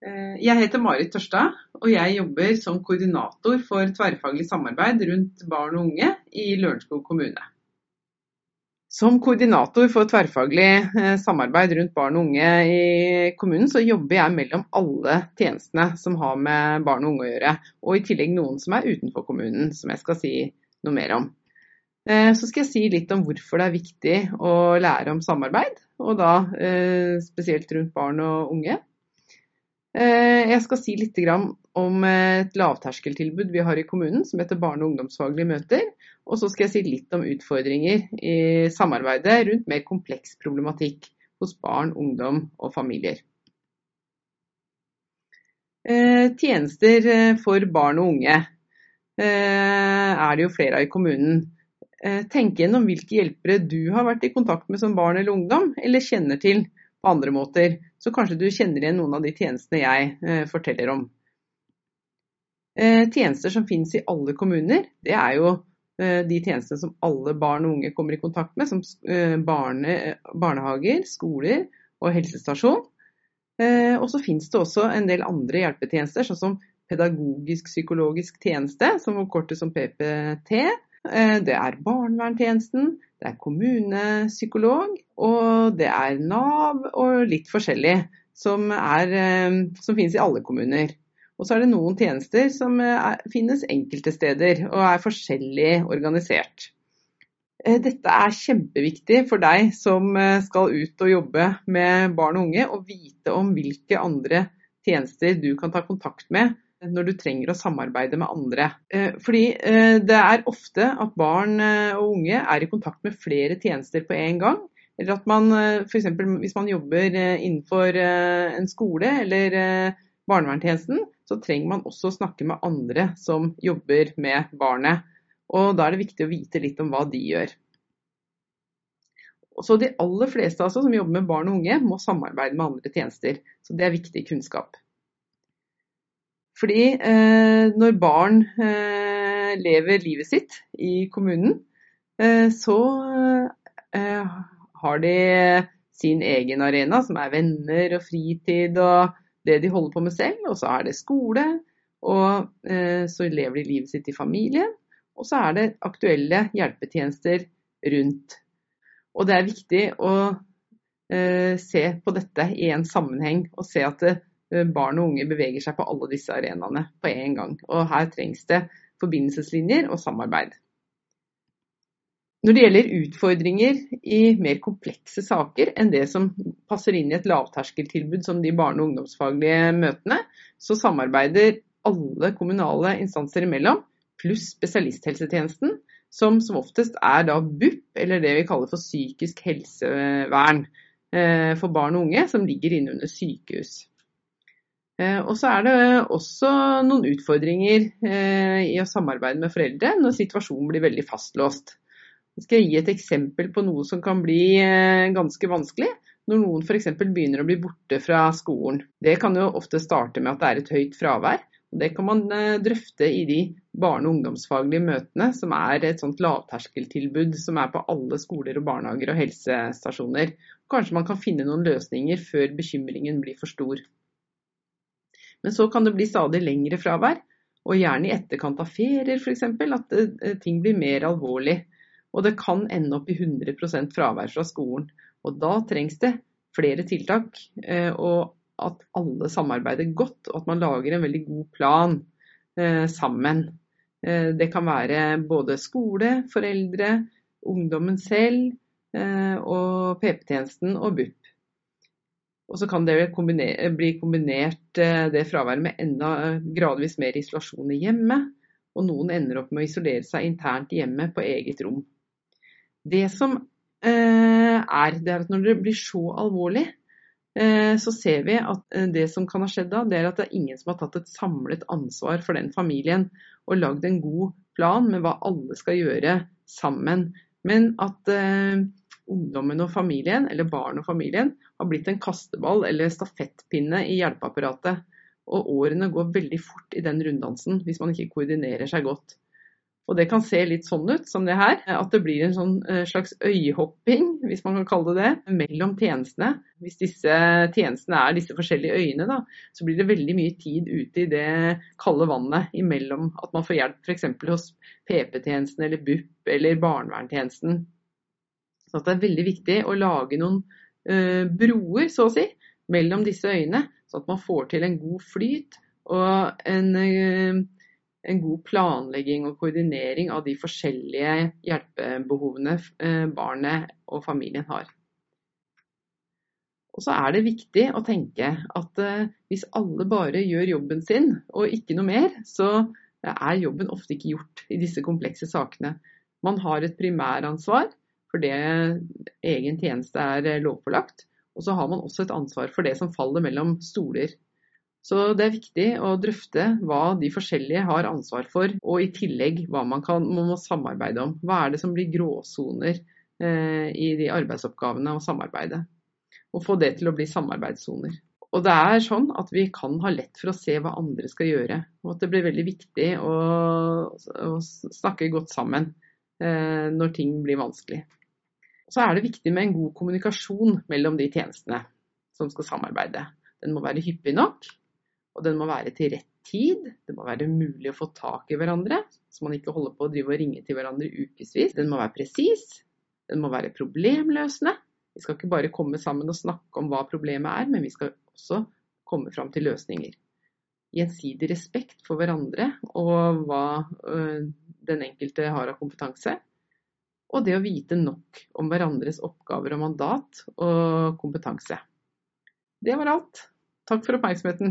Eh, jeg heter Marit Tørstad, og jeg jobber som koordinator for tverrfaglig samarbeid rundt barn og unge i Lørenskog kommune. Som koordinator for tverrfaglig eh, samarbeid rundt barn og unge i kommunen, så jobber jeg mellom alle tjenestene som har med barn og unge å gjøre, og i tillegg noen som er utenfor kommunen, som jeg skal si noe mer om. Eh, så skal jeg si litt om hvorfor det er viktig å lære om samarbeid, og da spesielt rundt barn og unge. Eh, jeg skal si litt om et lavterskeltilbud vi har i kommunen som heter barne- og ungdomsfaglige møter. Og så skal jeg si litt om utfordringer i samarbeidet rundt mer kompleks problematikk hos barn, ungdom og familier. Eh, tjenester eh, for barn og unge er det jo flere av i kommunen. Tenk gjennom hvilke hjelpere du har vært i kontakt med som barn eller ungdom, eller kjenner til på andre måter. Så kanskje du kjenner igjen noen av de tjenestene jeg eh, forteller om. Eh, tjenester som finnes i alle kommuner, det er jo eh, de tjenestene som alle barn og unge kommer i kontakt med, som barne, barnehager, skoler og helsestasjon. Og så finnes det også en del andre hjelpetjenester, sånn som pedagogisk-psykologisk tjeneste, som forkortes som PPT. Eh, det er barnevernstjenesten, det er kommunepsykolog, og det er Nav og litt forskjellig som, er, eh, som finnes i alle kommuner. Og så er det noen tjenester som eh, er, finnes enkelte steder og er forskjellig organisert. Dette er kjempeviktig for deg som skal ut og jobbe med barn og unge, å vite om hvilke andre tjenester du kan ta kontakt med når du trenger å samarbeide med andre. Eh, fordi eh, det er ofte at barn eh, og unge er i kontakt med flere tjenester på en gang. Eller at man f.eks. hvis man jobber innenfor en skole eller barnevernstjenesten, så trenger man også å snakke med andre som jobber med barnet. Og da er det viktig å vite litt om hva de gjør. Så de aller fleste altså, som jobber med barn og unge, må samarbeide med andre tjenester. Så det er viktig kunnskap. Fordi eh, når barn eh, lever livet sitt i kommunen, eh, så eh, har de sin egen arena, som er venner og fritid og det de holder på med selv. Og så er det skole, og eh, så lever de livet sitt i familien. Og så er det aktuelle hjelpetjenester rundt. Og det er viktig å eh, se på dette i en sammenheng, og se at det, barn og unge beveger seg på alle disse arenaene på en gang. Og her trengs det forbindelseslinjer og samarbeid. Når det gjelder utfordringer i mer komplekse saker enn det som passer inn i et lavterskeltilbud som de barne- og ungdomsfaglige møtene, så samarbeider alle kommunale instanser imellom, pluss spesialisthelsetjenesten, som som oftest er da BUP, eller det vi kaller for psykisk helsevern eh, for barn og unge, som ligger inne under sykehus. Eh, og så er det også noen utfordringer eh, i å samarbeide med foreldre når situasjonen blir veldig fastlåst. Jeg skal gi et eksempel på noe som kan bli eh, ganske vanskelig. Når noen f.eks. begynner å bli borte fra skolen. Det kan jo ofte starte med at det er et høyt fravær. Det kan man drøfte i de barne- og ungdomsfaglige møtene, som er et sånt lavterskeltilbud som er på alle skoler og barnehager og helsestasjoner. Kanskje man kan finne noen løsninger før bekymringen blir for stor. Men så kan det bli stadig lengre fravær, og gjerne i etterkant av ferier f.eks. at eh, ting blir mer alvorlig. Og det kan ende opp i 100% fravær fra skolen. Og da trengs det flere tiltak, eh, og at alle samarbeider godt, og at man lager en veldig god plan eh, sammen. Det kan være både skole, foreldre, ungdommen selv og PP-tjenesten og BUP. Og så kan det kombinere, bli kombinert eh, det fraværet med enda eh, gradvis mer isolasjon i hjemmet. Og noen ender opp med å isolere seg internt hjemme på eget rom. Det som eh, er, det er at når det blir så alvorlig, eh, så ser vi at eh, det som kan ha skjedd da, det er at det er ingen som har tatt et samlet ansvar for den familien og lagd en god plan med hva alle skal gjøre sammen. Men at eh, ungdommen og familien, eller barn og familien, har blitt en kasteball eller stafettpinne i hjelpeapparatet. Og årene går veldig fort i den runddansen hvis man ikke koordinerer seg godt. Og det kan se litt sånn ut som det her, at det blir en sånn slags øyehopping, hvis man kan kalle det det, mellom tjenestene. Hvis disse tjenestene er disse forskjellige øyene, da, så blir det veldig mye tid ute i det kalde vannet imellom at man får hjelp f.eks. hos PP-tjenesten eller BUP eller barnevernstjenesten. Så det er veldig viktig å lage noen uh, broer, så å si, mellom disse øyene, så at man får til en god flyt og en uh, en god planlegging og koordinering av de forskjellige hjelpebehovene eh, barnet og familien har. Og så er det viktig å tenke at eh, hvis alle bare gjør jobben sin og ikke noe mer, så er jobben ofte ikke gjort i disse komplekse sakene. Man har et primæransvar for det egen tjeneste er eh, lovpålagt, og så har man også et ansvar for det som faller mellom stoler så det er viktig å drøfte hva de forskjellige har ansvar for, og i tillegg hva man, kan, man må samarbeide om. Hva er det som blir gråsoner eh, i de arbeidsoppgavene og samarbeidet. Og få det til å bli samarbeidssoner. Og det er sånn at vi kan ha lett for å se hva andre skal gjøre. Og at det blir veldig viktig å, å snakke godt sammen eh, når ting blir vanskelig. Så er det viktig med en god kommunikasjon mellom de tjenestene som skal samarbeide. Den må være hyppig nok, og den må være til rett tid. Det må være mulig å få tak i hverandre, så man ikke holder på å drive og ringe til hverandre ukevis. Den må være presis. Den må være problemløsende. Vi skal ikke bare komme sammen og snakke om hva problemet er, men vi skal også komme fram til løsninger. Gjensidig respekt for hverandre og hva øh, den enkelte har av kompetanse. Og det å vite nok om hverandres oppgaver og mandat og kompetanse. Det var alt. Takk for oppmerksomheten.